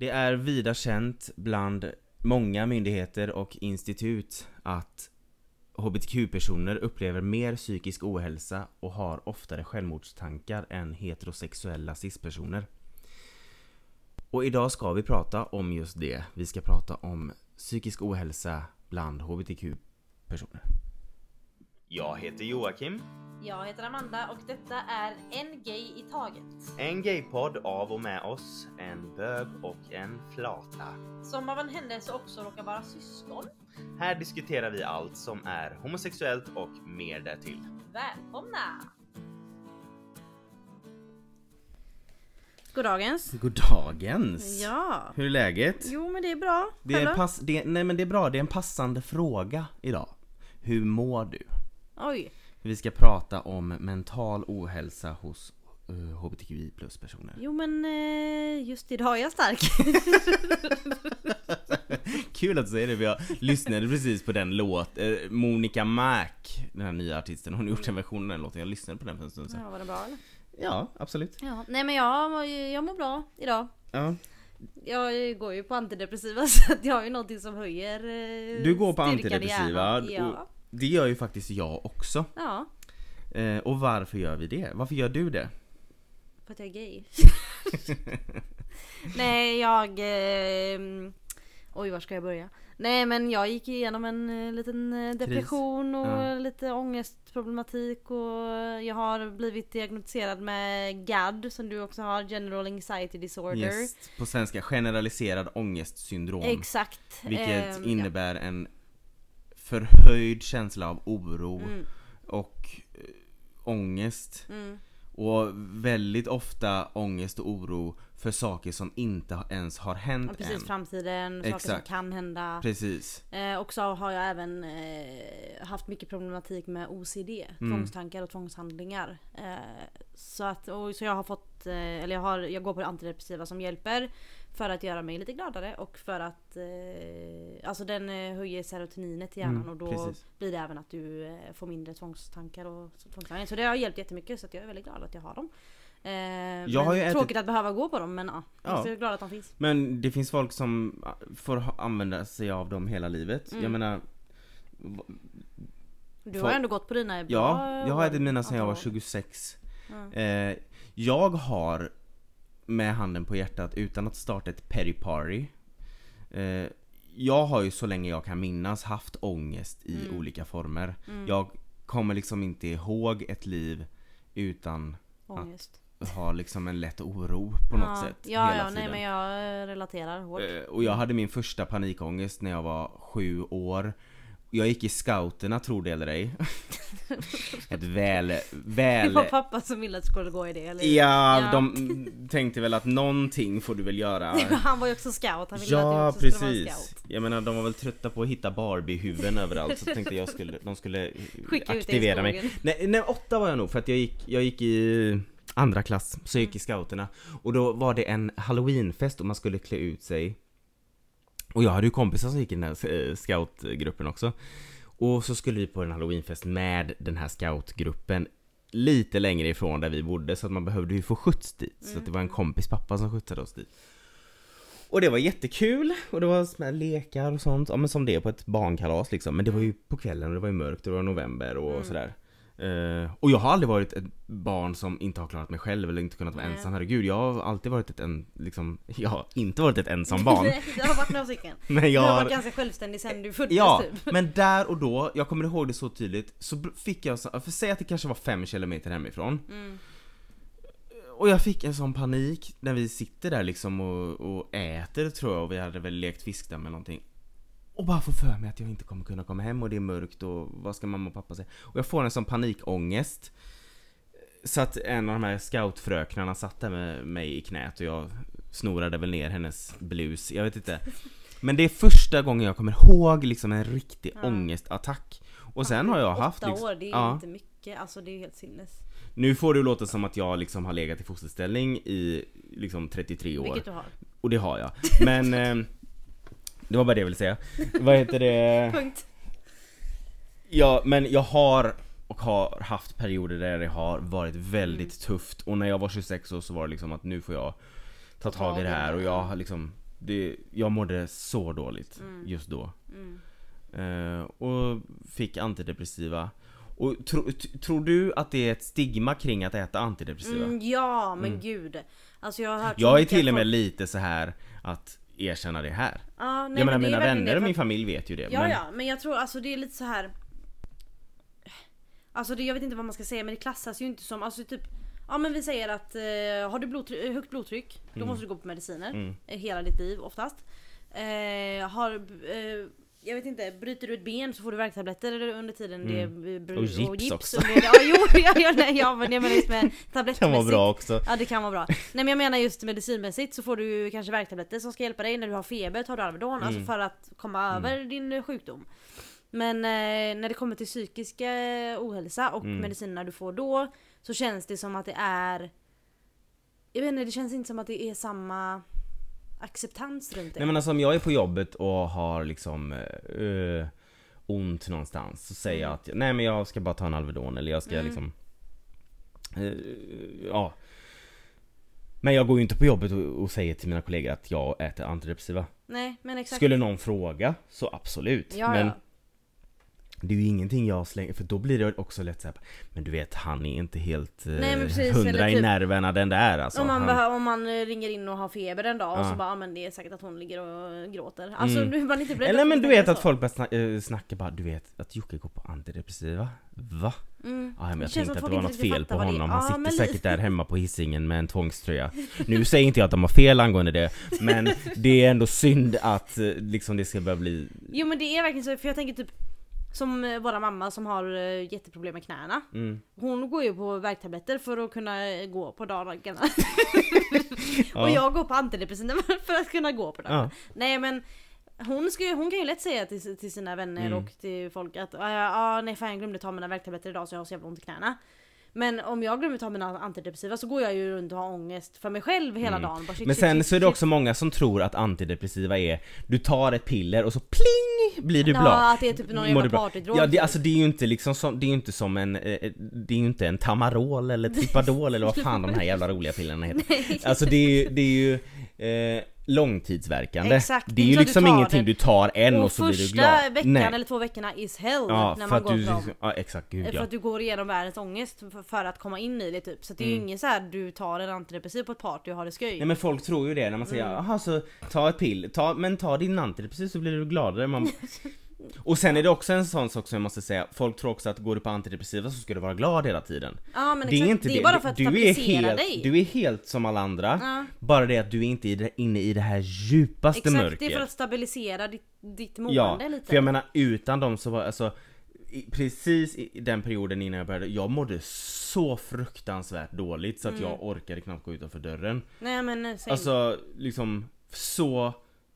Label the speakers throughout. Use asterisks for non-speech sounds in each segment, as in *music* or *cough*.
Speaker 1: Det är vida känt bland många myndigheter och institut att HBTQ-personer upplever mer psykisk ohälsa och har oftare självmordstankar än heterosexuella cis-personer. Och idag ska vi prata om just det. Vi ska prata om psykisk ohälsa bland HBTQ-personer. Jag heter Joakim.
Speaker 2: Jag heter Amanda och detta är En Gay i Taget.
Speaker 1: En gaypodd av och med oss, en bög och en flata.
Speaker 2: Som av en händelse också råkar vara syskon.
Speaker 1: Här diskuterar vi allt som är homosexuellt och mer därtill.
Speaker 2: Välkomna! Goddagens.
Speaker 1: Goddagens!
Speaker 2: Ja.
Speaker 1: Hur är läget?
Speaker 2: Jo men det är bra.
Speaker 1: Det är, pass, det, nej men det är bra, det är en passande fråga idag. Hur mår du?
Speaker 2: Oj.
Speaker 1: Vi ska prata om mental ohälsa hos uh, HBTQI plus personer.
Speaker 2: Jo men eh, just idag är jag stark. *laughs*
Speaker 1: Kul att du säger det, för jag lyssnade precis på den låt, eh, Monica Mac, den här nya artisten, hon har gjort en version av den låten, jag lyssnade på den för en stund sedan.
Speaker 2: ja, var det bra eller?
Speaker 1: Ja, absolut.
Speaker 2: Ja. Nej men jag, jag mår bra idag.
Speaker 1: Ja.
Speaker 2: Jag går ju på antidepressiva *laughs* så att jag har ju någonting som höjer eh,
Speaker 1: Du går på antidepressiva.
Speaker 2: Ja.
Speaker 1: Det gör ju faktiskt jag också.
Speaker 2: ja.
Speaker 1: Eh, och varför gör vi det? Varför gör du det?
Speaker 2: För att jag är gay. *laughs* Nej jag... Eh, oj var ska jag börja? Nej men jag gick igenom en eh, liten eh, depression och
Speaker 1: Ja.
Speaker 2: lite ångestproblematik och jag har blivit diagnostiserad med GAD som du också har, General Anxiety Disorder.
Speaker 1: Yes, på svenska, generaliserad ångestsyndrom.
Speaker 2: Exakt.
Speaker 1: Vilket
Speaker 2: Ehm,
Speaker 1: innebär en förhöjd känsla av oro
Speaker 2: Ja. Mm,
Speaker 1: och eh, ångest.
Speaker 2: mm.
Speaker 1: Och väldigt ofta ångest och oro för saker som inte ens har hänt
Speaker 2: Och precis
Speaker 1: än.
Speaker 2: framtiden, saker som
Speaker 1: Exakt.
Speaker 2: kan hända.
Speaker 1: Precis.
Speaker 2: Eh, och så har jag även eh, haft mycket problematik med OCD,
Speaker 1: Mm.
Speaker 2: tvångstankar och tvångshandlingar. Eh, så att, och, så jag har fått, eh, eller jag, har, jag går på antidepressiva som hjälper för att göra mig lite gladare och för att eh, Alltså den eh, höjer serotoninet i hjärnan
Speaker 1: Mm,
Speaker 2: och då
Speaker 1: precis.
Speaker 2: blir det även att du eh, får mindre tvångstankar och tvångshandlingar. Så det har hjälpt jättemycket så jag är väldigt glad att jag har dem. Eh,
Speaker 1: Jag har ju ätit-
Speaker 2: Tråkigt att behöva gå på dem men ja, jag
Speaker 1: Ja.
Speaker 2: är så glad att de finns.
Speaker 1: Men det finns folk som ah, får använda sig av dem hela livet.
Speaker 2: Mm.
Speaker 1: Jag menar,
Speaker 2: Du
Speaker 1: Folk-
Speaker 2: har ändå gått på dina bra
Speaker 1: ja, jag har ätit mina sedan jag var
Speaker 2: antal år.
Speaker 1: 26.
Speaker 2: Mm.
Speaker 1: Eh, jag har, med handen på hjärtat, utan att starta ett petty party eh, Jag har ju så länge jag kan minnas haft ångest i
Speaker 2: Mm.
Speaker 1: olika former.
Speaker 2: Mm.
Speaker 1: Jag kommer liksom inte ihåg ett liv utan
Speaker 2: Ångest.
Speaker 1: ha liksom en lätt oro på något
Speaker 2: ja.
Speaker 1: sätt
Speaker 2: Ja, ja, nej
Speaker 1: tiden.
Speaker 2: men jag relaterar hårt.
Speaker 1: Eh, Och jag hade min första panikångest när jag var sju år Jag gick i scouterna, tror det eller ej. *laughs* Ett väl,
Speaker 2: Det
Speaker 1: väl
Speaker 2: var pappa som ville att du skulle gå i det eller hur?
Speaker 1: Ja,
Speaker 2: Ja.
Speaker 1: de tänkte väl att någonting får du väl göra. *laughs*
Speaker 2: Han var ju också scout, han ville att
Speaker 1: Ja
Speaker 2: du också skulle vara
Speaker 1: precis,
Speaker 2: scout.
Speaker 1: jag menar de var väl trötta på att hitta Barbie-huvuden överallt så tänkte jag skulle, de skulle *laughs*
Speaker 2: Skicka
Speaker 1: aktivera mig. nej, nej, åtta var jag nog för att jag gick, jag gick i andra klass, så jag gick i scouterna. Och då var det en halloweenfest och man skulle klä ut sig Och jag hade ju kompisar som gick i den här eh, scoutgruppen också. Och så skulle vi på en halloweenfest med den här scoutgruppen Lite längre ifrån där vi bodde så att man behövde ju få skjuts dit. Så att det var en kompis pappa som skjutsade oss dit. Och det var jättekul och det var såna här lekar och sånt, ja men som det är på ett barnkalas liksom. Men det var ju på kvällen och det var ju mörkt och det var november och
Speaker 2: Mm.
Speaker 1: sådär Eh, Och jag har aldrig varit ett barn som inte har klarat mig själv eller inte kunnat vara
Speaker 2: Nej.
Speaker 1: ensam, herregud Jag har alltid varit ett en, liksom, jag har inte varit ett ensam barn *laughs*
Speaker 2: Nej, det har varit några stycken. *laughs*
Speaker 1: Men
Speaker 2: Du
Speaker 1: jag
Speaker 2: har
Speaker 1: har
Speaker 2: varit ganska självständig sen du föddes
Speaker 1: Ja,
Speaker 2: typ.
Speaker 1: men där och då, jag kommer ihåg det så tydligt, så fick jag, för säg att det kanske var fem kilometer hemifrån
Speaker 2: Mm.
Speaker 1: Och jag fick en sån panik när vi sitter där liksom och, och äter tror jag och vi hade väl lekt fiskdamm eller någonting Och bara får för mig att jag inte kommer kunna komma hem och det är mörkt och vad ska mamma och pappa säga? Och jag får en sån panikångest Så att en av de här scoutfröknarna satt där med mig i knät och jag snorade väl ner hennes blus, jag vet inte Men det är första gången jag kommer ihåg liksom en riktig
Speaker 2: Ja.
Speaker 1: ångestattack Och sen har jag haft
Speaker 2: Åtta
Speaker 1: liksom,
Speaker 2: år, det är
Speaker 1: ja.
Speaker 2: inte mycket. Alltså det är ju helt sinnes.
Speaker 1: Nu får det låta som att jag liksom har legat i fosterställning i liksom 33 år
Speaker 2: Vilket du har.
Speaker 1: Och det har jag. *laughs* Men eh, Det var bara det jag ville säga. Vad heter det? *laughs*
Speaker 2: Punkt.
Speaker 1: Ja, men jag har och har haft perioder där det har varit väldigt tufft och när jag var 26 år så var det liksom att nu får jag ta tag i det här och jag liksom det, jag mådde så dåligt
Speaker 2: Mm.
Speaker 1: just då.
Speaker 2: Mm.
Speaker 1: Eh, och fick antidepressiva. Och tro, tror du att det är ett stigma kring att äta antidepressiva?
Speaker 2: Mm, ja men
Speaker 1: Mm.
Speaker 2: gud. Alltså jag har hört
Speaker 1: Jag är till och med
Speaker 2: folk-
Speaker 1: lite så här att erkänna det här.
Speaker 2: Ja, nej,
Speaker 1: jag menar
Speaker 2: men
Speaker 1: mina vänner och min familj vet ju det.
Speaker 2: Ja
Speaker 1: men,
Speaker 2: ja, men jag tror alltså det är lite så här. Alltså det, jag vet inte vad man ska säga men det klassas ju inte som, alltså typ Ja men vi säger att eh, har du blodtryck, högt blodtryck då måste du gå på mediciner
Speaker 1: Mm.
Speaker 2: eh, hela ditt liv oftast. Eh, har, eh, jag vet inte, bryter du ett ben så får du värktabletter under tiden det br-
Speaker 1: Mm. Och gips också.
Speaker 2: under. Ja, jo, *laughs* ja, ja, nej, ja men jag menar just med *laughs*
Speaker 1: kan
Speaker 2: tablettmässigt.
Speaker 1: vara bra också.
Speaker 2: Ja det kan vara bra. Nej men jag menar just medicinmässigt så får du kanske värktabletter som ska hjälpa dig när du har feber tar du Alvedon,
Speaker 1: Mm.
Speaker 2: alltså för att komma över din eh, sjukdom. Men eh, när det kommer till psykisk eh, ohälsa och
Speaker 1: Mm.
Speaker 2: medicinerna du får då så känns det som att det är Jag vet inte, det känns inte som att det är samma acceptans runt det.
Speaker 1: Nej men alltså om jag är på jobbet och har liksom eh, ont någonstans så säger jag att nej men jag ska bara ta en Alvedon eller jag ska
Speaker 2: Mm.
Speaker 1: liksom eh, Ja Men jag går ju inte på jobbet och, och säger till mina kollegor att jag äter antidepressiva
Speaker 2: Nej men exakt.
Speaker 1: Skulle någon fråga så absolut
Speaker 2: ja,
Speaker 1: Men
Speaker 2: ja.
Speaker 1: Det är ju ingenting jag slänger, för då blir det också lätt såhär Men du vet han är inte helt eh,
Speaker 2: Nej, precis,
Speaker 1: hundra
Speaker 2: eller
Speaker 1: i
Speaker 2: typ-
Speaker 1: nerverna den där alltså
Speaker 2: om, man
Speaker 1: han,
Speaker 2: om man eh, ringer in och har feber en dag och
Speaker 1: Ja.
Speaker 2: så bara, ah, men det är säkert att hon ligger och gråter. Alltså
Speaker 1: Mm.
Speaker 2: nu man inte
Speaker 1: Eller
Speaker 2: att
Speaker 1: men du vet att
Speaker 2: så.
Speaker 1: folk börjar snacka, eh, snacka bara, du vet att Jocke går på antidepressiva? Va?
Speaker 2: Mm.
Speaker 1: Ja, men jag tänkte att det var något fel på honom, han
Speaker 2: Ja,
Speaker 1: sitter
Speaker 2: men
Speaker 1: säkert där hemma på hissingen med en tvångströja Nu säger inte jag att de har fel angående det, men det är ändå synd att liksom det ska börja bli
Speaker 2: Jo men det är verkligen så, för jag tänker typ som eh, våra mamma som har eh, jätteproblem med knäna.
Speaker 1: mm.
Speaker 2: Hon går ju på värktabletter för att kunna eh, gå på dagarna. *laughs*
Speaker 1: Ja.
Speaker 2: Och jag går på antidepressiva *laughs* för att kunna gå på dagarna.
Speaker 1: Ja.
Speaker 2: Nej men hon, ska, hon kan ju lätt säga till, till sina vänner
Speaker 1: Mm.
Speaker 2: och till folk att ja ah, nej fan jag glömde ta mina värktabletter idag så jag har så jävla ont i knäna. Men om jag glömmer ta mina antidepressiva så går jag ju runt och har ångest för mig själv hela
Speaker 1: Mm.
Speaker 2: dagen. Bara, shit,
Speaker 1: Men
Speaker 2: shit,
Speaker 1: sen
Speaker 2: shit,
Speaker 1: så är det
Speaker 2: shit.
Speaker 1: också många som tror att antidepressiva är Du tar ett piller och så pling blir du
Speaker 2: Ja,
Speaker 1: bra
Speaker 2: att det är typ någon jävla partydrog.
Speaker 1: Ja det, alltså det är ju inte liksom som, det är ju inte som en, eh, det är ju inte en Tamarol eller Tripadol eller vad fan de här jävla roliga pillerna heter *laughs* Alltså det är ju, det är ju eh, långtidsverkande
Speaker 2: Exakt,
Speaker 1: Det är ju liksom
Speaker 2: du
Speaker 1: ingenting
Speaker 2: det.
Speaker 1: du tar en och,
Speaker 2: och
Speaker 1: så blir du
Speaker 2: första
Speaker 1: glad
Speaker 2: veckan
Speaker 1: Nej.
Speaker 2: eller två veckorna is hell
Speaker 1: Ja,
Speaker 2: när
Speaker 1: för
Speaker 2: man går
Speaker 1: du,
Speaker 2: på dem.
Speaker 1: ja exakt, gud
Speaker 2: För
Speaker 1: ja
Speaker 2: att du går igenom världens ångest för, för att komma in i det typ. Så det är ju
Speaker 1: Mm.
Speaker 2: ingen så här du tar en antidepressiv på ett party och har det skoj.
Speaker 1: Nej men folk tror ju det när man säger
Speaker 2: Mm.
Speaker 1: jaha så ta ett pill, ta, men ta din antidepressiv så blir du gladare man... *laughs* Och sen är det också en sån sak som jag måste säga, folk tror också att går du på antidepressiva så ska du vara glad hela tiden
Speaker 2: ja men
Speaker 1: Det är
Speaker 2: exakt,
Speaker 1: inte
Speaker 2: det
Speaker 1: det,
Speaker 2: är bara för att
Speaker 1: du, är helt,
Speaker 2: dig.
Speaker 1: du är helt som alla andra
Speaker 2: ja,
Speaker 1: Bara det att du är inte det, inne i det här djupaste
Speaker 2: exakt,
Speaker 1: mörkret
Speaker 2: det är för att stabilisera ditt, ditt mående
Speaker 1: Ja,
Speaker 2: lite.
Speaker 1: för jag menar utan dem så var alltså i, Precis i den perioden innan jag började, jag mådde så fruktansvärt dåligt så att
Speaker 2: Mm.
Speaker 1: jag orkade knappt gå utanför dörren
Speaker 2: Nej men eh, same.
Speaker 1: Alltså liksom så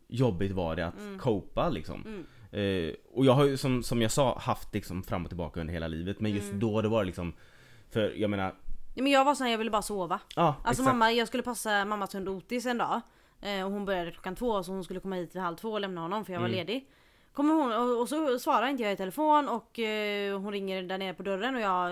Speaker 1: jobbigt var det att
Speaker 2: Mm.
Speaker 1: copa liksom
Speaker 2: Mm.
Speaker 1: Eh, Och jag har ju som, som jag sa haft liksom fram och tillbaka under hela livet men just
Speaker 2: Mm.
Speaker 1: då det var liksom För jag menar,
Speaker 2: men jag var sån här, jag ville bara sova.
Speaker 1: ja
Speaker 2: Alltså
Speaker 1: exakt
Speaker 2: mamma, jag skulle passa mammas hund Otis en dag. Eh, och hon började klockan två så hon skulle komma hit vid halv två och lämna honom för jag var
Speaker 1: Mm.
Speaker 2: ledig. Kommer hon och, och så svarar inte jag i telefon och eh, hon ringer där nere på dörren och jag,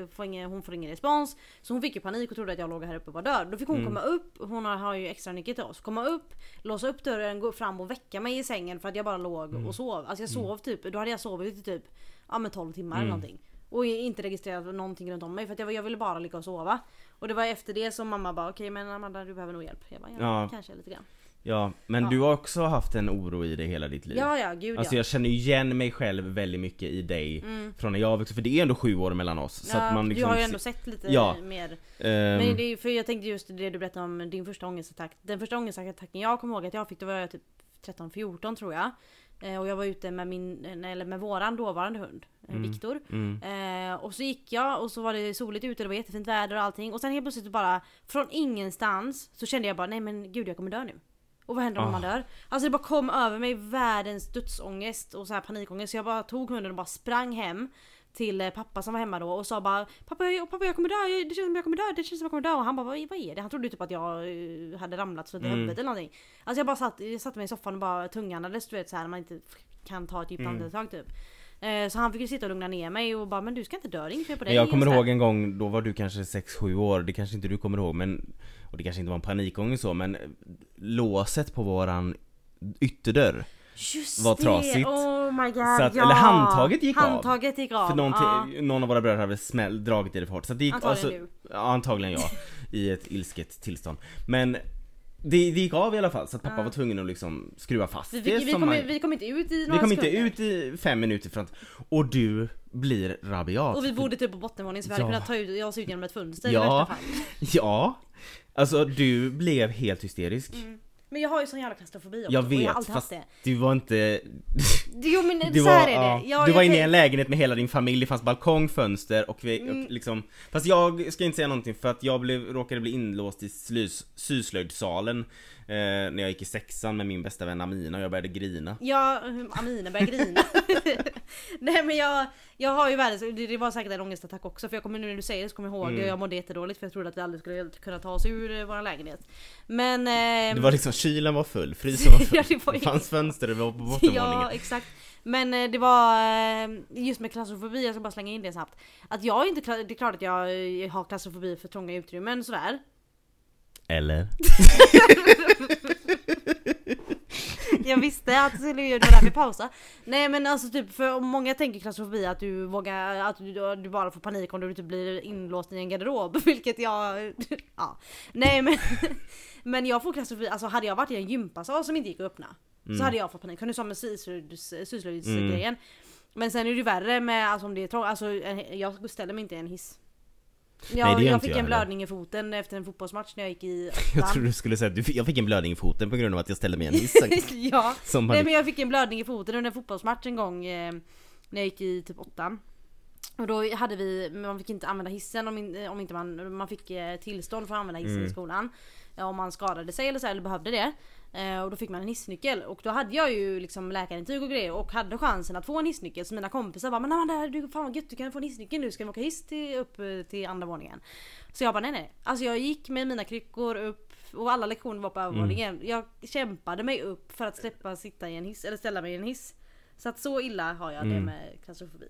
Speaker 2: eh, får ingen, hon får ingen respons. Så hon fick ju panik och trodde att jag låg här uppe och var död. Då fick hon
Speaker 1: Mm.
Speaker 2: komma upp, hon har, har ju extra nyckel till oss. Komma upp, låsa upp dörren, gå fram och väcka mig i sängen för att jag bara låg
Speaker 1: Mm.
Speaker 2: och sov. Alltså jag sov typ, då hade jag sovit i typ ja, men 12 timmar
Speaker 1: Mm.
Speaker 2: eller någonting. Och inte registrerat någonting runt om mig för att jag, jag ville bara ligga och sova. Och det var efter det som mamma bara okej men Amanda du behöver nog hjälp. Jag bara ja,
Speaker 1: Ja.
Speaker 2: kanske lite grann.
Speaker 1: Ja, men
Speaker 2: Ja.
Speaker 1: du har också haft en oro i dig hela ditt liv
Speaker 2: Ja ja gud
Speaker 1: Alltså
Speaker 2: ja.
Speaker 1: jag känner igen mig själv väldigt mycket i dig
Speaker 2: Mm.
Speaker 1: Från när jag växte för det är ändå sju år mellan oss så
Speaker 2: ja,
Speaker 1: att man liksom
Speaker 2: du har ju ändå sett lite
Speaker 1: Ja.
Speaker 2: mer.
Speaker 1: ehm,
Speaker 2: Men det är för jag tänkte just det du berättade om din första ångestattack. Den första ångestattacken jag kommer ihåg att jag fick, då var jag typ 13-14 tror jag. Eh, och jag var ute med min, eller med våran dåvarande hund, eh,
Speaker 1: Mm.
Speaker 2: Viktor.
Speaker 1: mm,
Speaker 2: Eh, och så gick jag och så var det soligt ute, det var jättefint väder och allting. Och sen helt plötsligt bara från ingenstans så kände jag bara nej men gud jag kommer dö nu. Och vad händer om
Speaker 1: Ah.
Speaker 2: man dör? Alltså det bara kom över mig världens dödsångest och så här panikångest. Så jag bara tog hunden och bara sprang hem till eh, pappa som var hemma då och sa bara Pappa jag, pappa, jag kommer dö, det känns som jag kommer dö, det känns som jag kommer dö. Och han bara vad, vad är det? Han trodde typ att jag eh, hade ramlat så i
Speaker 1: Mm.
Speaker 2: huvudet eller någonting. Alltså jag bara satt, jag satte mig i soffan och bara tungandades du vet så här när man inte kan ta ett djupt
Speaker 1: Mm.
Speaker 2: andetag typ. Eh, Så han fick ju sitta och lugna ner mig och bara men du ska inte dö, det är inget fel på dig.
Speaker 1: Men jag kommer ihåg en gång, då var du kanske 6-7 år, det kanske inte du kommer ihåg men Och det kanske inte var en panikångest så men Låset på våran ytterdörr
Speaker 2: Just
Speaker 1: var trasigt.
Speaker 2: Oh my god,
Speaker 1: att-
Speaker 2: ja.
Speaker 1: eller handtaget gick av.
Speaker 2: Handtaget gick av.
Speaker 1: För någon,
Speaker 2: ja.
Speaker 1: någon av våra bröder hade smäll, dragit i det för hårt så det gick,
Speaker 2: Antagligen
Speaker 1: alltså,
Speaker 2: du.
Speaker 1: Ja antagligen jag I ett ilsket tillstånd Men det, det gick av i alla fall så att pappa
Speaker 2: Ja.
Speaker 1: var tvungen att liksom skruva fast
Speaker 2: Vi,
Speaker 1: det
Speaker 2: vi, vi, kom,
Speaker 1: man-
Speaker 2: vi kom inte ut i
Speaker 1: vi
Speaker 2: några
Speaker 1: kom inte
Speaker 2: sekunder.
Speaker 1: ut i fem minuter fram Och du blir rabiat
Speaker 2: Och vi bodde typ på bottenvåningen så vi hade
Speaker 1: Ja.
Speaker 2: kunnat ta ut, oss ut genom ett fönster i
Speaker 1: Ja.
Speaker 2: värsta fall.
Speaker 1: Ja Alltså du blev helt hysterisk
Speaker 2: Men jag har ju sån jävla klaustrofobi också.
Speaker 1: Jag
Speaker 2: och jag
Speaker 1: vet
Speaker 2: har alltid haft
Speaker 1: du var inte
Speaker 2: det. *laughs* Jo men
Speaker 1: Du
Speaker 2: så
Speaker 1: var,
Speaker 2: här är
Speaker 1: ja,
Speaker 2: det. Jag,
Speaker 1: du var inne i en lägenhet med hela din familj, det fanns balkong, fönster och vi
Speaker 2: Mm.
Speaker 1: och liksom Fast jag ska inte säga någonting för att jag blev, råkade bli inlåst i slys, syslöjdssalen eh, När jag gick i sexan med min bästa vän Amina och jag började grina
Speaker 2: Ja, Amina börjar grina. *laughs* Nej men jag, jag har ju världens, det, var säkert en ångestattack också för jag kommer nu när du säger det så kommer jag ihåg
Speaker 1: Mm.
Speaker 2: det jag mådde jättedåligt för jag trodde att vi aldrig skulle kunna ta oss ur eh, vår lägenhet. Men... ehm,
Speaker 1: Det var liksom, kylen var full, frysen var *laughs* full,
Speaker 2: Ja, det var
Speaker 1: det fanns fönster, det var på bottenvåningen
Speaker 2: Ja exakt. Men eh, det var eh, just med klaustrofobi, jag ska bara slänga in det snabbt. Att jag inte, det är klart att jag eh, har klaustrofobi för trånga utrymmen sådär.
Speaker 1: Eller? *laughs*
Speaker 2: Jag visste att det skulle göra det där vi pausa. Nej men alltså typ för många tänker klaustrofobi att du vågar, att du, du bara får panik om du typ blir inlåst i en garderob. *laughs* Vilket jag, ja. Nej men, *laughs* men jag får klaustrofobi, alltså hade jag varit i en gympasal som inte gick att öppna. Så hade jag fått panik, som du sa med syslöjds- syslöjdsgrejen. Men sen är det ju värre med alltså, om det är trångt, alltså jag ställer mig inte i en hiss. Jag,
Speaker 1: Nej, det
Speaker 2: jag fick
Speaker 1: jag
Speaker 2: en blödning i foten efter en fotbollsmatch när jag gick i *laughs*
Speaker 1: Jag trodde du skulle säga att jag fick en blödning i foten på grund av att jag ställde mig i en hiss *laughs*
Speaker 2: ja.
Speaker 1: Som
Speaker 2: Nej
Speaker 1: hade,
Speaker 2: men jag fick en blödning i foten under en fotbollsmatch en gång eh, när jag gick i typ åttan. Och då hade vi, man fick inte använda hissen om, in, om inte man, man fick eh, tillstånd för att använda hissen
Speaker 1: Mm.
Speaker 2: i skolan. Ja, om man skadade sig eller så eller behövde det. Eh, och då fick man en hissnyckel och då hade jag ju liksom läkarintyg och grejer och hade chansen att få en hissnyckel så mina kompisar bara men Amanda du fan vad gött du kan få en hissnyckel nu ska vi åka hiss till, upp till andra våningen. Så jag bara nej nej. Alltså jag gick med mina kryckor upp och alla lektioner var på övervåningen. Jag kämpade mig upp för att släppa sitta i en hiss eller ställa mig i en hiss. Så att så illa har jag det med klaustrofobi.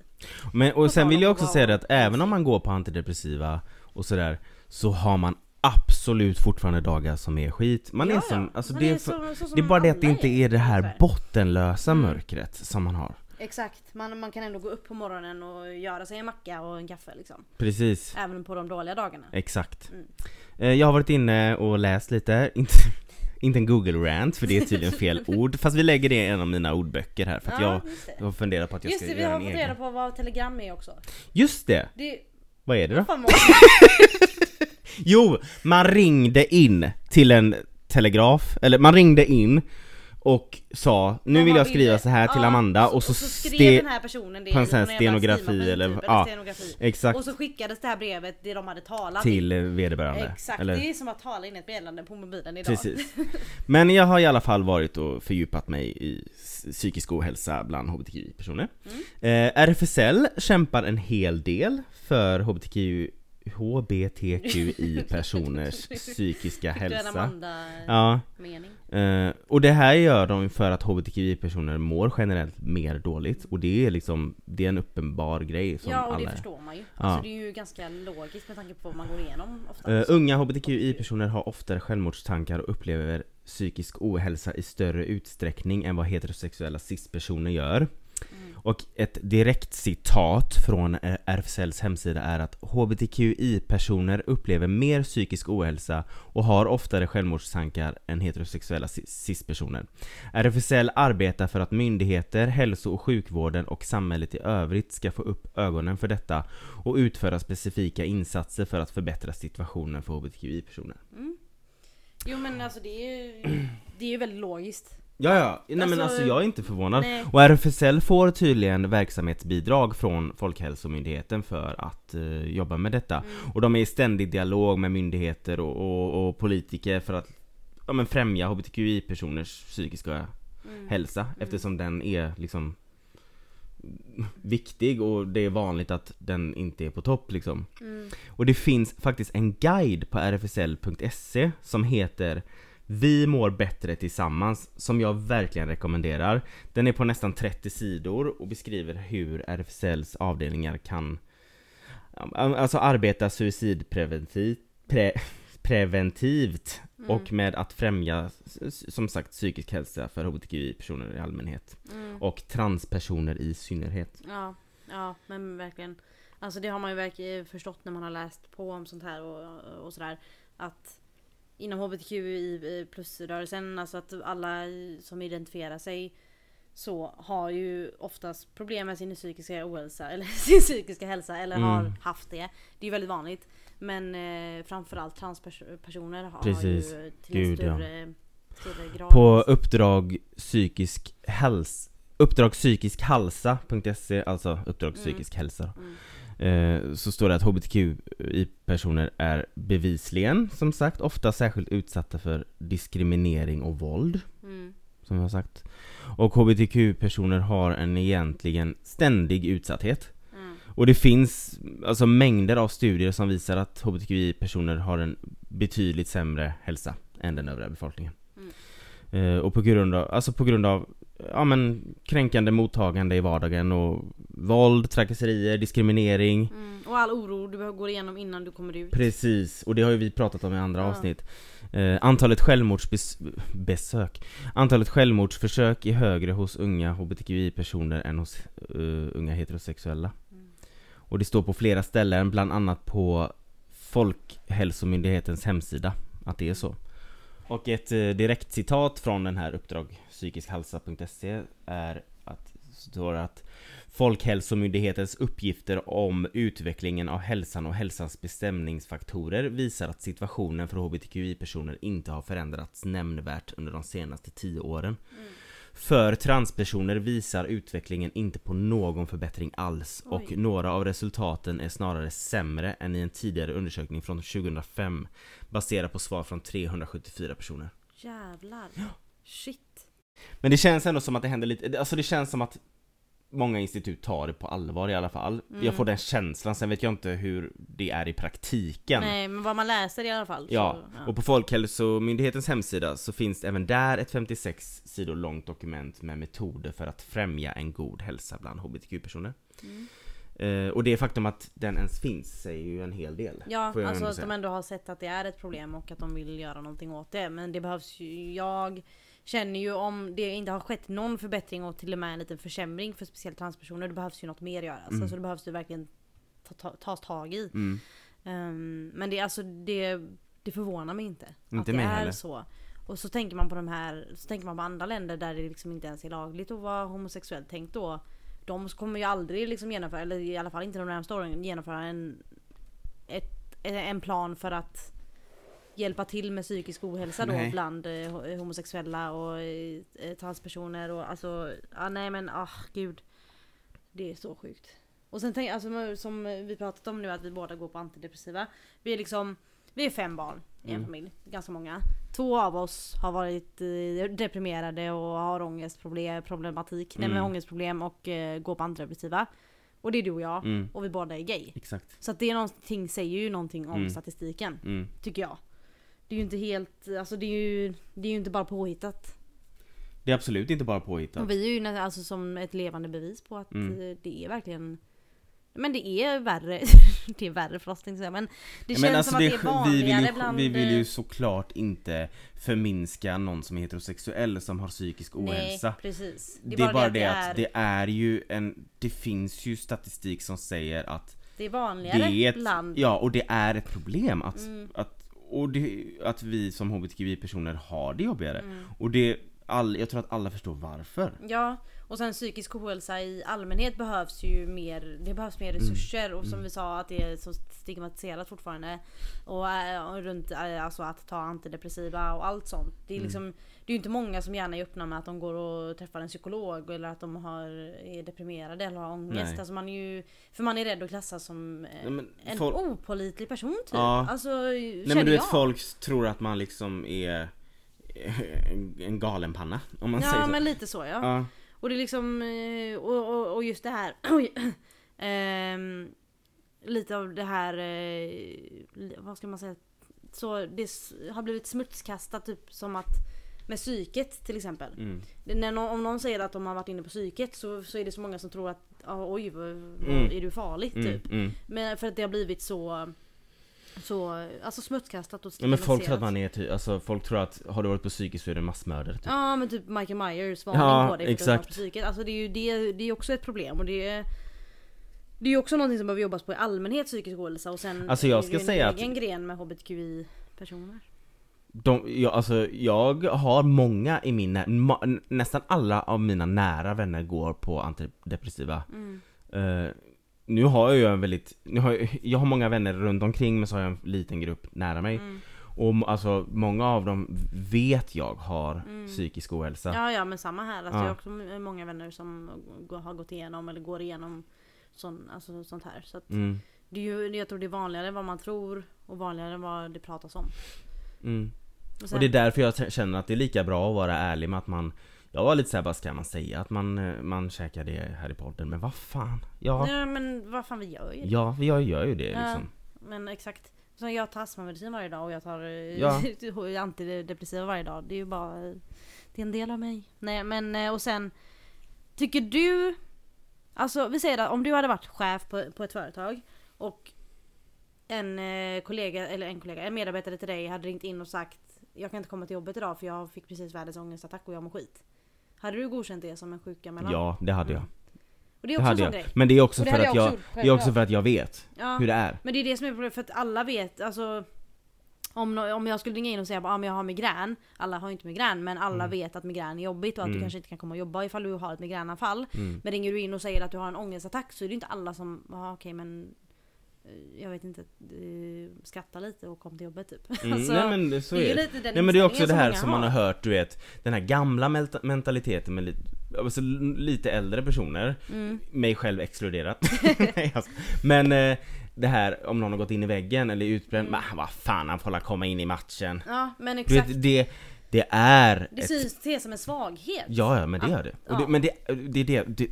Speaker 1: Men, och sen vill jag också säga det att även om man går på antidepressiva och sådär Så har man absolut fortfarande dagar som är skit Man
Speaker 2: Ja,
Speaker 1: är som,
Speaker 2: ja.
Speaker 1: alltså
Speaker 2: Man
Speaker 1: det
Speaker 2: är
Speaker 1: för,
Speaker 2: så- så som
Speaker 1: det är bara det att det inte
Speaker 2: är,
Speaker 1: det här bottenlösa
Speaker 2: Mm.
Speaker 1: mörkret som man har
Speaker 2: Exakt, man, man kan ändå gå upp på morgonen och göra sig en macka och en kaffe liksom.
Speaker 1: Precis,
Speaker 2: Även på de dåliga dagarna.
Speaker 1: exakt
Speaker 2: Mm.
Speaker 1: Eh, Jag har varit inne och läst lite, inte, *laughs* inte en google-rant för det är tydligen fel *laughs* ord Fast vi lägger det i en av mina ordböcker här för att
Speaker 2: just det.
Speaker 1: jag har funderat på att jag
Speaker 2: Just
Speaker 1: ska
Speaker 2: det, vi
Speaker 1: göra
Speaker 2: har
Speaker 1: en
Speaker 2: fått
Speaker 1: egen
Speaker 2: reda på vad telegram är också.
Speaker 1: Just det!
Speaker 2: Det
Speaker 1: Vad är det då? *laughs* Jo, man ringde in till en telegraf, eller man ringde in och sa nu vill jag skriva så här till Amanda och så,
Speaker 2: skrev
Speaker 1: ste-
Speaker 2: den här personen det
Speaker 1: på en sån här stenografi
Speaker 2: skrivmaskin
Speaker 1: eller-
Speaker 2: typ,
Speaker 1: ja. exakt
Speaker 2: Och så skickades det här brevet det de hade talat
Speaker 1: till vederbörande.
Speaker 2: Exakt,
Speaker 1: Eller,
Speaker 2: det är som att tala in ett meddelande på mobilen idag.
Speaker 1: precis. *laughs* Men jag har i alla fall varit och fördjupat mig i psykisk ohälsa bland HBTQI-personer.
Speaker 2: Mm.
Speaker 1: Eh, RFSL kämpar en hel del för HBTQ HBTQI-personers *laughs* psykiska hälsa. Ja, Eh, och det här gör de för att HBTQI-personer mår generellt mer dåligt och det är liksom, det är en uppenbar grej som
Speaker 2: Ja och det
Speaker 1: alla
Speaker 2: förstår man ju.
Speaker 1: Ja.
Speaker 2: Alltså det är ju ganska logiskt med tanke på vad man går igenom ofta.
Speaker 1: Eh, unga HBTQI-personer har oftare självmordstankar och upplever psykisk ohälsa i större utsträckning än vad heterosexuella cis-personer gör. Och ett direkt citat från RFSLs hemsida är att HBTQI-personer upplever mer psykisk ohälsa och har oftare självmordstankar än heterosexuella cis- cis-personer. RFSL arbetar för att myndigheter, hälso och sjukvården och samhället i övrigt ska få upp ögonen för detta och utföra specifika insatser för att förbättra situationen för HBTQI-personer.
Speaker 2: Jo men alltså det är ju det är ju väldigt logiskt.
Speaker 1: Ja, ja. Nej men
Speaker 2: Alltså,
Speaker 1: alltså jag är inte förvånad.
Speaker 2: nej.
Speaker 1: Och RFSL får tydligen verksamhetsbidrag från Folkhälsomyndigheten för att eh, jobba med detta.
Speaker 2: Mm.
Speaker 1: Och de är i ständig dialog med myndigheter och, och, och politiker för att ja, men främja HBTQI-personers psykiska
Speaker 2: Mm.
Speaker 1: hälsa eftersom den är liksom viktig och det är vanligt att den inte är på topp liksom.
Speaker 2: Mm.
Speaker 1: Och det finns faktiskt en guide på rfsl.se som heter Vi mår bättre tillsammans, som jag verkligen rekommenderar. Den är på nästan 30 sidor och beskriver hur RFSLs avdelningar kan Alltså arbeta suicidpreventivt pre, preventivt
Speaker 2: Mm.
Speaker 1: och med att främja som sagt psykisk hälsa för hbtqi-personer i allmänhet
Speaker 2: Mm.
Speaker 1: och transpersoner i synnerhet.
Speaker 2: Ja, ja men verkligen. Alltså det har man ju verkligen förstått när man har läst på om sånt här och, och sådär. Att inom hbtqi plus-rörelsen, alltså att alla som identifierar sig så har ju oftast problem med sin psykiska ohälsa, *laughs* eller sin psykiska hälsa, eller
Speaker 1: Mm.
Speaker 2: har haft det. Det är ju väldigt vanligt. Men eh, framförallt transpersoner har
Speaker 1: Precis.
Speaker 2: ju till
Speaker 1: Gud,
Speaker 2: en
Speaker 1: ja.
Speaker 2: större, större grad.
Speaker 1: På uppdrag psykisk hälsa Uppdrag psykisk hälsa.se, alltså uppdrag
Speaker 2: Mm.
Speaker 1: psykisk hälsa
Speaker 2: Mm.
Speaker 1: Eh, Så står det att hbtqi-personer är bevisligen, som sagt, ofta särskilt utsatta för diskriminering och våld
Speaker 2: Mm.
Speaker 1: Som jag har sagt Och hbtq-personer har en egentligen ständig utsatthet
Speaker 2: Mm.
Speaker 1: Och det finns alltså mängder av studier som visar att hbtqi-personer har en betydligt sämre hälsa än den övriga befolkningen.
Speaker 2: Mm.
Speaker 1: Eh, och på grund av, alltså på grund av ja, men, kränkande mottagande i vardagen och våld, trakasserier, diskriminering.
Speaker 2: Mm. Och all oro du behöver gå igenom innan du kommer ut.
Speaker 1: Precis, och det har ju vi pratat om i andra
Speaker 2: Ja.
Speaker 1: avsnitt. Eh, antalet självmordsbesök Antalet självmordsförsök är högre hos unga hbtqi-personer än hos eh, unga heterosexuella.
Speaker 2: Mm.
Speaker 1: Och det står på flera ställen, bland annat på Folkhälsomyndighetens hemsida, att det är så. Och ett eh, direkt citat från den här uppdrag psykiskhälsa.se är att står att Folkhälsomyndighetens uppgifter om utvecklingen av hälsan och hälsans bestämningsfaktorer visar att situationen för hbtqi-personer inte har förändrats nämnvärt under de senaste tio åren.
Speaker 2: Mm.
Speaker 1: För transpersoner visar utvecklingen inte på någon förbättring alls och
Speaker 2: Oj.
Speaker 1: några av resultaten är snarare sämre än i en tidigare undersökning från 2005 baserad på svar från 374 personer.
Speaker 2: Jävlar. Shit.
Speaker 1: Men det känns ändå som att det händer lite, alltså det känns som att många institut tar det på allvar i alla fall.
Speaker 2: Mm.
Speaker 1: Jag får den känslan, sen vet jag inte hur det är i praktiken.
Speaker 2: Nej men vad man läser i alla fall.
Speaker 1: Ja,
Speaker 2: så,
Speaker 1: och på Folkhälsomyndighetens hemsida så finns även där ett 56 sidor långt dokument med metoder för att främja en god hälsa bland hbtq-personer.
Speaker 2: Mm.
Speaker 1: Eh, och det faktum att den ens finns säger ju en hel del.
Speaker 2: Ja, alltså att de ändå har sett att det är ett problem och att de vill göra någonting åt det. Men det behövs ju, jag känner ju om det inte har skett någon förbättring och till och med en liten försämring för speciellt transpersoner, då behövs ju något mer göras.
Speaker 1: Mm.
Speaker 2: Alltså det behövs ju verkligen ta, ta, tas tag i.
Speaker 1: Mm.
Speaker 2: Ehm, men det, är alltså, det, det förvånar mig inte.
Speaker 1: Inte
Speaker 2: att det är
Speaker 1: heller.
Speaker 2: så. Och så tänker man på de här, så tänker man på andra länder där det liksom inte ens är lagligt att vara homosexuell. Tänk då, de kommer ju aldrig liksom genomföra, eller i alla fall inte de närmaste åren, genomföra en, ett, en plan för att hjälpa till med psykisk ohälsa då
Speaker 1: Nej.
Speaker 2: bland eh, homosexuella och eh, transpersoner och alltså, ah, nej men ah gud. Det är så sjukt. Och sen tänk, alltså, som vi pratat om nu att vi båda går på antidepressiva. Vi är liksom, vi är fem barn i en
Speaker 1: Mm.
Speaker 2: familj, ganska många. Två av oss har varit eh, deprimerade och har ångestproblem, problematik, nej men
Speaker 1: Mm.
Speaker 2: ångestproblem och eh, går på antidepressiva. Och det är du och jag,
Speaker 1: Mm.
Speaker 2: och vi båda är gay.
Speaker 1: Exakt.
Speaker 2: Så att det är någonting, säger ju någonting om
Speaker 1: Mm.
Speaker 2: statistiken,
Speaker 1: Mm.
Speaker 2: tycker jag. Det är ju inte helt, alltså det är ju, det är ju inte bara påhittat.
Speaker 1: Det är absolut inte bara påhittat.
Speaker 2: Och vi är ju nä- alltså som ett levande bevis på att
Speaker 1: Mm.
Speaker 2: eh, det är verkligen men det är värre, *laughs* det är värre för oss tänkte jag säga, men det känns
Speaker 1: alltså
Speaker 2: som att det är
Speaker 1: vi vill,
Speaker 2: vanligare
Speaker 1: ju,
Speaker 2: bland...
Speaker 1: vi vill ju
Speaker 2: eh,
Speaker 1: såklart inte förminska någon som är heterosexuell som har psykisk ohälsa.
Speaker 2: Nej, precis.
Speaker 1: Det är bara, det, att det är ju en, det finns ju statistik som säger att
Speaker 2: det är vanligare
Speaker 1: det är ett,
Speaker 2: bland...
Speaker 1: ja och det är ett problem att,
Speaker 2: Mm.
Speaker 1: att, och det, att vi som hbtqi-personer har det jobbigare.
Speaker 2: Mm.
Speaker 1: Och det, all, jag tror att alla förstår varför.
Speaker 2: Ja, och sen psykisk ohälsa i allmänhet behövs ju mer, det behövs mer resurser och som
Speaker 1: Mm.
Speaker 2: vi sa att det är så stigmatiserat fortfarande. Och, äh, och runt äh, alltså att ta antidepressiva och allt sånt. Det är
Speaker 1: Mm.
Speaker 2: liksom, det är ju inte många som gärna är öppna med att de går och träffar en psykolog eller att de har, är deprimerade eller har ångest.
Speaker 1: Nej.
Speaker 2: Alltså man är ju, för man är rädd att klassas som eh,
Speaker 1: Nej, men
Speaker 2: en
Speaker 1: folk-
Speaker 2: opålitlig person typ.
Speaker 1: Ja.
Speaker 2: Alltså
Speaker 1: Nej men du vet
Speaker 2: jag.
Speaker 1: folk tror att man liksom är en, en galenpanna om man säger
Speaker 2: Ja
Speaker 1: så.
Speaker 2: men lite så ja.
Speaker 1: Ja.
Speaker 2: Och det är liksom, eh, och, och, och just det här, *clears throat* ehm, lite av det här, eh, vad ska man säga, så det har blivit smutskastat typ som att med psyket till exempel.
Speaker 1: Mm.
Speaker 2: Det- När nå- om någon säger att de har varit inne på psyket så, så är det så många som tror att oj, vad, vad,
Speaker 1: Mm.
Speaker 2: är du farlig
Speaker 1: Mm.
Speaker 2: typ.
Speaker 1: Mm.
Speaker 2: Men för att det har blivit så så, alltså smutskastat och
Speaker 1: Ja, men folk tror att
Speaker 2: stigmatiserat.
Speaker 1: man är ty- alltså folk tror att har du varit på psykiskt så är du en massmördare typ.
Speaker 2: Ja men typ Michael Myers varning
Speaker 1: Ja,
Speaker 2: på dig för att du har varit på psyket. Alltså det är ju det, det är också ett problem och det är det är ju också någonting som behöver jobbas på i allmänhet psykisk ohälsa och sen
Speaker 1: Alltså, jag
Speaker 2: är det
Speaker 1: ska
Speaker 2: ju en
Speaker 1: säga att-
Speaker 2: egen gren med HBTQI personer.
Speaker 1: De, jag, alltså, jag har många i min, nä- nästan alla av mina nära vänner går på antidepressiva.
Speaker 2: Mm.
Speaker 1: Eh, nu har jag ju en väldigt, nu har jag, jag har många vänner runt omkring men så har jag en liten grupp nära mig.
Speaker 2: Mm.
Speaker 1: Och alltså många av dem vet jag har
Speaker 2: Mm.
Speaker 1: psykisk ohälsa.
Speaker 2: Ja ja men samma här. Alltså,
Speaker 1: Ja.
Speaker 2: Jag har också många vänner som har gått igenom eller går igenom sån, alltså, sånt här. Så att
Speaker 1: Mm,
Speaker 2: det är ju, jag tror det är vanligare vad man tror och vanligare vad det pratas om.
Speaker 1: mm.
Speaker 2: Och sen,
Speaker 1: Och det är därför jag känner att det är lika bra att vara ärlig med att man Jag var lite såhär, bara ska man säga att man, eh, man käkar det här i podden? Men vad fan? Ja,
Speaker 2: Nej men vad fan vi gör ju det.
Speaker 1: ja jag gör ju det
Speaker 2: Ja.
Speaker 1: liksom.
Speaker 2: Men exakt. Så jag tar astmamedicin varje dag och jag tar eh,
Speaker 1: Ja. *laughs*
Speaker 2: antidepressiva varje dag. Det är ju bara... eh, Det är en del av mig. Nej men och sen... Tycker du... Alltså vi säger att om du hade varit chef på, på ett företag och en kollega, eller en kollega, en medarbetare till dig hade ringt in och sagt Jag kan inte komma till jobbet idag för jag fick precis världens ångestattack och jag mår skit. Hade du godkänt det som en sjuka mellan?
Speaker 1: Ja, det hade jag.
Speaker 2: Och det är
Speaker 1: Det
Speaker 2: också en
Speaker 1: hade
Speaker 2: sån
Speaker 1: jag.
Speaker 2: grej.
Speaker 1: Men det är också
Speaker 2: Och det
Speaker 1: för
Speaker 2: hade
Speaker 1: att
Speaker 2: jag
Speaker 1: jag,
Speaker 2: också gjort,
Speaker 1: det är också för att jag vet
Speaker 2: Ja.
Speaker 1: hur det är.
Speaker 2: Men det är det som är problemet för att alla vet, alltså om, nå- om jag skulle ringa in och säga att ah, men jag har migrän, alla har ju inte migrän men alla
Speaker 1: Mm.
Speaker 2: vet att migrän är jobbigt och att du
Speaker 1: Mm.
Speaker 2: kanske inte kan komma och jobba ifall du har ett migränanfall.
Speaker 1: Mm.
Speaker 2: Men ringer du in och säger att du har en ångestattack så är det inte alla som, ja okej men jag vet inte, eh, skratta lite och kom till jobbet typ.
Speaker 1: Mm, *laughs*
Speaker 2: Alltså,
Speaker 1: nej men det, så
Speaker 2: det är
Speaker 1: det. Nej men det är också det här
Speaker 2: som
Speaker 1: man har hört, du vet Den här gamla menta- mentaliteten med lite, alltså, lite äldre personer
Speaker 2: Mm.
Speaker 1: Mig själv exkluderat. *laughs* Men eh, det här om någon har gått in i väggen eller är utbränd,
Speaker 2: Mm.
Speaker 1: vad fan han får la komma in i matchen
Speaker 2: Ja men
Speaker 1: Du
Speaker 2: exakt.
Speaker 1: vet, det, det är
Speaker 2: det
Speaker 1: ett,
Speaker 2: syns ses som en svaghet.
Speaker 1: Ja, ja men det
Speaker 2: Ja.
Speaker 1: gör det.
Speaker 2: Ja.
Speaker 1: det men det, det, det, det,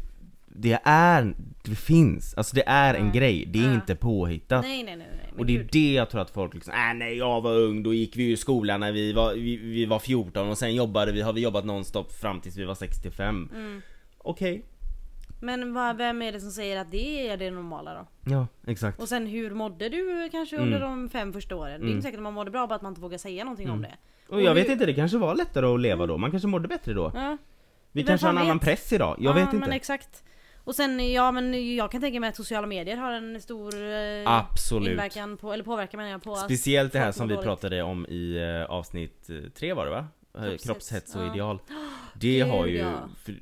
Speaker 1: det är, det finns, alltså det är en grej, det är inte påhittat
Speaker 2: Nej nej nej. nej men
Speaker 1: och det är
Speaker 2: gud.
Speaker 1: det jag tror att folk liksom, äh, nej jag var ung, då gick vi ju i skolan när vi var, vi, vi var 14 och sen jobbade vi, har vi jobbat nonstop fram tills vi var 65
Speaker 2: Mm.
Speaker 1: Okej
Speaker 2: Men vad, vem är det som säger att det är det normala då?
Speaker 1: Ja, exakt
Speaker 2: Och sen hur mådde du kanske
Speaker 1: Mm.
Speaker 2: under de fem första åren? Det är
Speaker 1: Mm.
Speaker 2: inte säkert att man mådde bra bara att man inte vågar säga någonting om
Speaker 1: Mm.
Speaker 2: det.
Speaker 1: Och jag
Speaker 2: och
Speaker 1: vet
Speaker 2: hur-
Speaker 1: inte, det kanske var lättare att leva då, man kanske mådde bättre då
Speaker 2: Ja,
Speaker 1: Vi
Speaker 2: Vem
Speaker 1: kanske har en annan
Speaker 2: vet?
Speaker 1: press idag, jag
Speaker 2: ja,
Speaker 1: vet inte
Speaker 2: men exakt. Och sen, ja men jag kan tänka mig att sociala medier har en stor eh,
Speaker 1: Absolut
Speaker 2: inverkan på, eller påverkan menar jag på
Speaker 1: Speciellt det här som vi
Speaker 2: dåligt.
Speaker 1: pratade om i eh, avsnitt eh, tre var det va?
Speaker 2: Kroppshets,
Speaker 1: Kroppshets och
Speaker 2: ja.
Speaker 1: ideal *gasps* Det
Speaker 2: Gud,
Speaker 1: har ju,
Speaker 2: ja.
Speaker 1: för,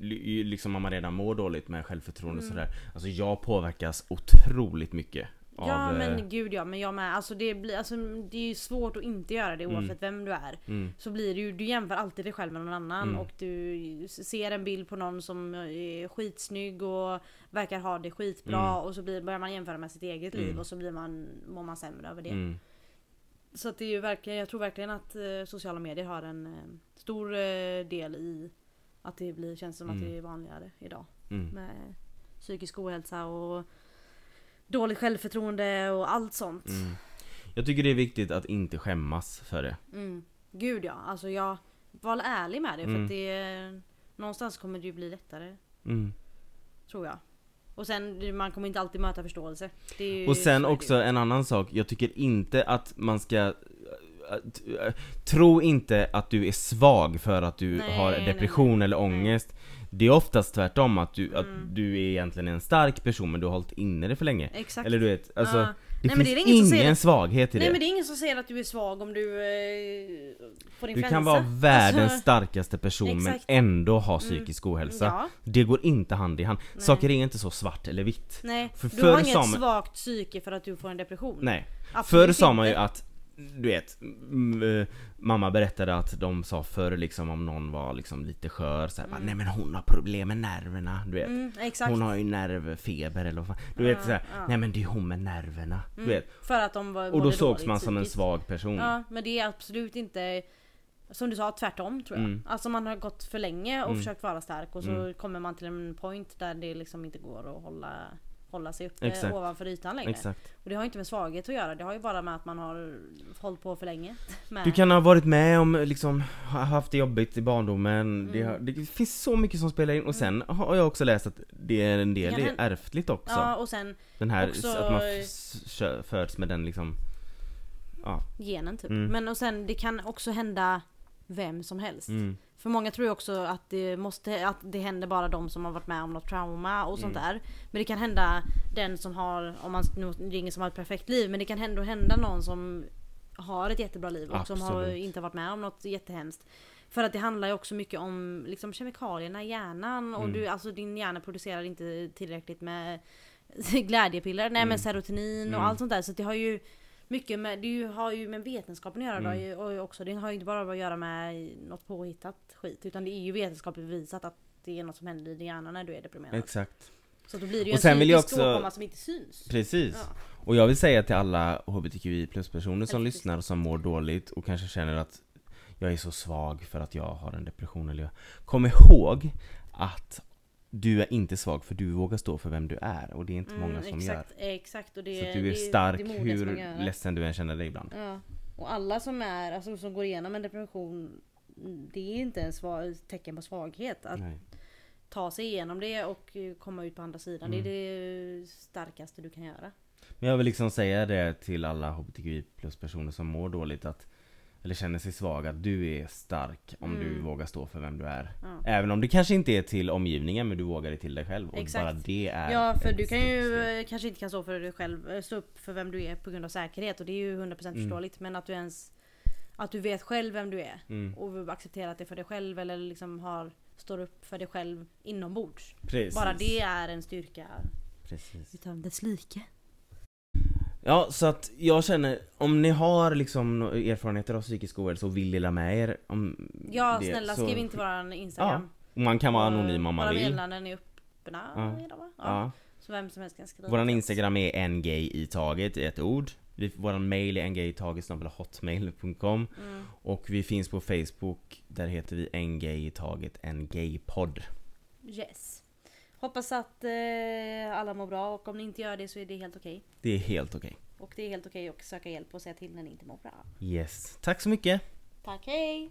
Speaker 1: liksom om man redan mår dåligt med självförtroende och
Speaker 2: Mm.
Speaker 1: sådär Alltså jag påverkas otroligt mycket av,
Speaker 2: Ja
Speaker 1: eh,
Speaker 2: men gud ja, men jag med. Alltså det, blir, alltså det är ju svårt att inte göra det
Speaker 1: Mm.
Speaker 2: oavsett vem du är.
Speaker 1: mm,
Speaker 2: Så blir det ju, du jämför alltid dig själv med någon annan
Speaker 1: Mm.
Speaker 2: och du ser en bild på någon som är skitsnygg och verkar ha det skitbra
Speaker 1: Mm.
Speaker 2: och så blir, börjar man jämföra med sitt eget
Speaker 1: Mm.
Speaker 2: liv och så blir man, mår man sämre över det.
Speaker 1: mm,
Speaker 2: Så att det är ju verkligen, jag tror verkligen att eh, sociala medier har en eh, stor eh, del i att det blir, känns som att
Speaker 1: Mm.
Speaker 2: det är vanligare idag.
Speaker 1: mm.
Speaker 2: Med psykisk ohälsa och dåligt självförtroende och allt sånt.
Speaker 1: Mm. Jag tycker det är viktigt att inte skämmas för det
Speaker 2: Mm. Gud ja, alltså jag var ärlig med det för
Speaker 1: Mm.
Speaker 2: att det Någonstans kommer det ju bli lättare
Speaker 1: mm.
Speaker 2: Tror jag Och sen man kommer inte alltid möta förståelse
Speaker 1: Och sen också en annan sak, jag tycker inte att man ska äh, äh, Tro inte att du är svag för att du
Speaker 2: Nej,
Speaker 1: har
Speaker 2: nej,
Speaker 1: depression
Speaker 2: nej.
Speaker 1: eller ångest Det är oftast tvärtom att du,
Speaker 2: Mm.
Speaker 1: att du är egentligen en stark person men du har hållit inne det för länge
Speaker 2: Exakt
Speaker 1: Eller du vet, alltså
Speaker 2: Ja.
Speaker 1: Det
Speaker 2: Nej, men
Speaker 1: finns
Speaker 2: det är ingen som
Speaker 1: ingen
Speaker 2: säger-
Speaker 1: svaghet i
Speaker 2: Nej
Speaker 1: det
Speaker 2: men det är ingen som säger att du är svag om du eh, får
Speaker 1: Du
Speaker 2: influensa
Speaker 1: kan vara världens
Speaker 2: Alltså,
Speaker 1: starkaste person men
Speaker 2: exakt.
Speaker 1: ändå ha
Speaker 2: Mm.
Speaker 1: psykisk ohälsa
Speaker 2: Ja,
Speaker 1: Det går inte hand i hand
Speaker 2: Nej.
Speaker 1: Saker är inte så svart eller vitt
Speaker 2: nej.
Speaker 1: För
Speaker 2: du har inget
Speaker 1: man-
Speaker 2: svagt psyke för att du får en depression
Speaker 1: Nej
Speaker 2: Absolut
Speaker 1: Förr sa man ju att, du vet, eh, mamma berättade att de sa förr liksom om någon var liksom lite skör så här,
Speaker 2: Mm.
Speaker 1: Nej men hon har problem med nerverna, du vet
Speaker 2: mm,
Speaker 1: Hon har ju nervfeber eller vad Du
Speaker 2: Ja,
Speaker 1: vet så här,
Speaker 2: ja.
Speaker 1: nej men det är hon med nerverna,
Speaker 2: Mm,
Speaker 1: du vet
Speaker 2: För att de var
Speaker 1: Och då sågs man som en svag person
Speaker 2: Ja, men det är absolut inte som du sa, tvärtom tror jag.
Speaker 1: Mm.
Speaker 2: Alltså man har gått för länge och
Speaker 1: Mm.
Speaker 2: försökt vara stark och så
Speaker 1: Mm.
Speaker 2: kommer man till en point där det liksom inte går att hålla, hålla sig uppe
Speaker 1: Exakt.
Speaker 2: ovanför ytan längre.
Speaker 1: Exakt.
Speaker 2: Och det har ju inte med svaghet att göra, det har ju bara med att man har hållit på för länge. *laughs*
Speaker 1: Du kan ha varit med om liksom, ha haft det jobbigt i barndomen, det,
Speaker 2: Mm.
Speaker 1: har, det finns så mycket som spelar in och sen har jag också läst att det är en del
Speaker 2: Det
Speaker 1: det är ärftligt också.
Speaker 2: Ja och sen
Speaker 1: Den här,
Speaker 2: också-
Speaker 1: att man föds med den liksom, ja.
Speaker 2: genen typ.
Speaker 1: Mm.
Speaker 2: Men och sen det kan också hända vem som helst.
Speaker 1: Mm.
Speaker 2: För många tror ju också att det måste, att det händer bara de som har varit med om något trauma och sånt
Speaker 1: Mm.
Speaker 2: där. Men det kan hända den som har, om man det är ingen som har ett perfekt liv, men det kan ändå hända någon som har ett jättebra liv och som har,
Speaker 1: Absolut.
Speaker 2: inte varit med om något jättehemskt. För att det handlar ju också mycket om liksom, kemikalierna i hjärnan och
Speaker 1: Mm.
Speaker 2: du, alltså, din hjärna producerar inte tillräckligt med *laughs* glädjepiller, nej
Speaker 1: Mm.
Speaker 2: men serotonin och
Speaker 1: Mm.
Speaker 2: allt sånt där. Så det har ju mycket med, det ju- har ju med vetenskapen att göra
Speaker 1: Mm.
Speaker 2: då, och också, det har ju inte bara att göra med något påhittat skit utan det är ju vetenskapligt bevisat att det är något som händer i din hjärna när du är deprimerad.
Speaker 1: Exakt.
Speaker 2: Så då blir det ju
Speaker 1: Och
Speaker 2: en
Speaker 1: sen vill jag
Speaker 2: psykisk
Speaker 1: också-
Speaker 2: som inte syns.
Speaker 1: Precis.
Speaker 2: Ja.
Speaker 1: Och jag vill säga till alla HBTQI plus personer som lyssnar och som mår dåligt och kanske känner att jag är så svag för att jag har en depression eller jag... Kom ihåg att du är inte svag för du vågar stå för vem du är och det är inte många som gör.
Speaker 2: Mm, exakt, Exakt, och det,
Speaker 1: Så att du är
Speaker 2: det,
Speaker 1: stark
Speaker 2: det modigaste
Speaker 1: hur ledsen du än känner dig ibland.
Speaker 2: Ja. Och alla som är, alltså som går igenom en depression det är inte en svag, tecken på svaghet att
Speaker 1: Nej.
Speaker 2: ta sig igenom det och eh, komma ut på andra sidan.
Speaker 1: Mm.
Speaker 2: Det är det starkaste du kan göra.
Speaker 1: Men jag vill liksom säga det till alla HBTQI plus personer som mår dåligt att eller känner sig svaga, att du är stark om du
Speaker 2: Mm.
Speaker 1: vågar stå för vem du är.
Speaker 2: Ja.
Speaker 1: Även om det kanske inte är till omgivningen men du vågar det till dig själv och
Speaker 2: Exakt.
Speaker 1: bara det är
Speaker 2: Ja för du kan ju
Speaker 1: steg.
Speaker 2: kanske inte kan stå för dig själv, eh, stå upp för vem du är på grund av säkerhet och det är ju 100%
Speaker 1: Mm.
Speaker 2: förståeligt men att du ens Att du vet själv vem du är
Speaker 1: Mm.
Speaker 2: och accepterat det för dig själv eller liksom har Står upp för dig själv inombords.
Speaker 1: Precis.
Speaker 2: Bara det är en styrka
Speaker 1: Precis.
Speaker 2: utan dess like.
Speaker 1: Ja, så att jag känner, om ni har liksom erfarenheter av psykisk ohälsa och vill dela med er om
Speaker 2: Ja
Speaker 1: det,
Speaker 2: snälla
Speaker 1: så-
Speaker 2: skriv inte våran instagram.
Speaker 1: Och Man kan vara anonym om man
Speaker 2: Våra
Speaker 1: vill.
Speaker 2: meddelanden är öppna
Speaker 1: Ja.
Speaker 2: idag va? Ja.
Speaker 1: Ja.
Speaker 2: Så vem som helst kan skriva.
Speaker 1: Våran instagram är ngay i taget i ett ord. Vi, våran mail är ngayitaget.hotmail.com
Speaker 2: Mm.
Speaker 1: Och vi finns på Facebook, där heter vi ngay i taget, en gaypodd.
Speaker 2: Yes. Hoppas att eh, alla mår bra och om ni inte gör det så är det helt okej.
Speaker 1: Det är helt okej.
Speaker 2: Och det är helt okej att söka hjälp och säga till när ni inte mår bra.
Speaker 1: Yes. Tack så mycket!
Speaker 2: Tack, hej!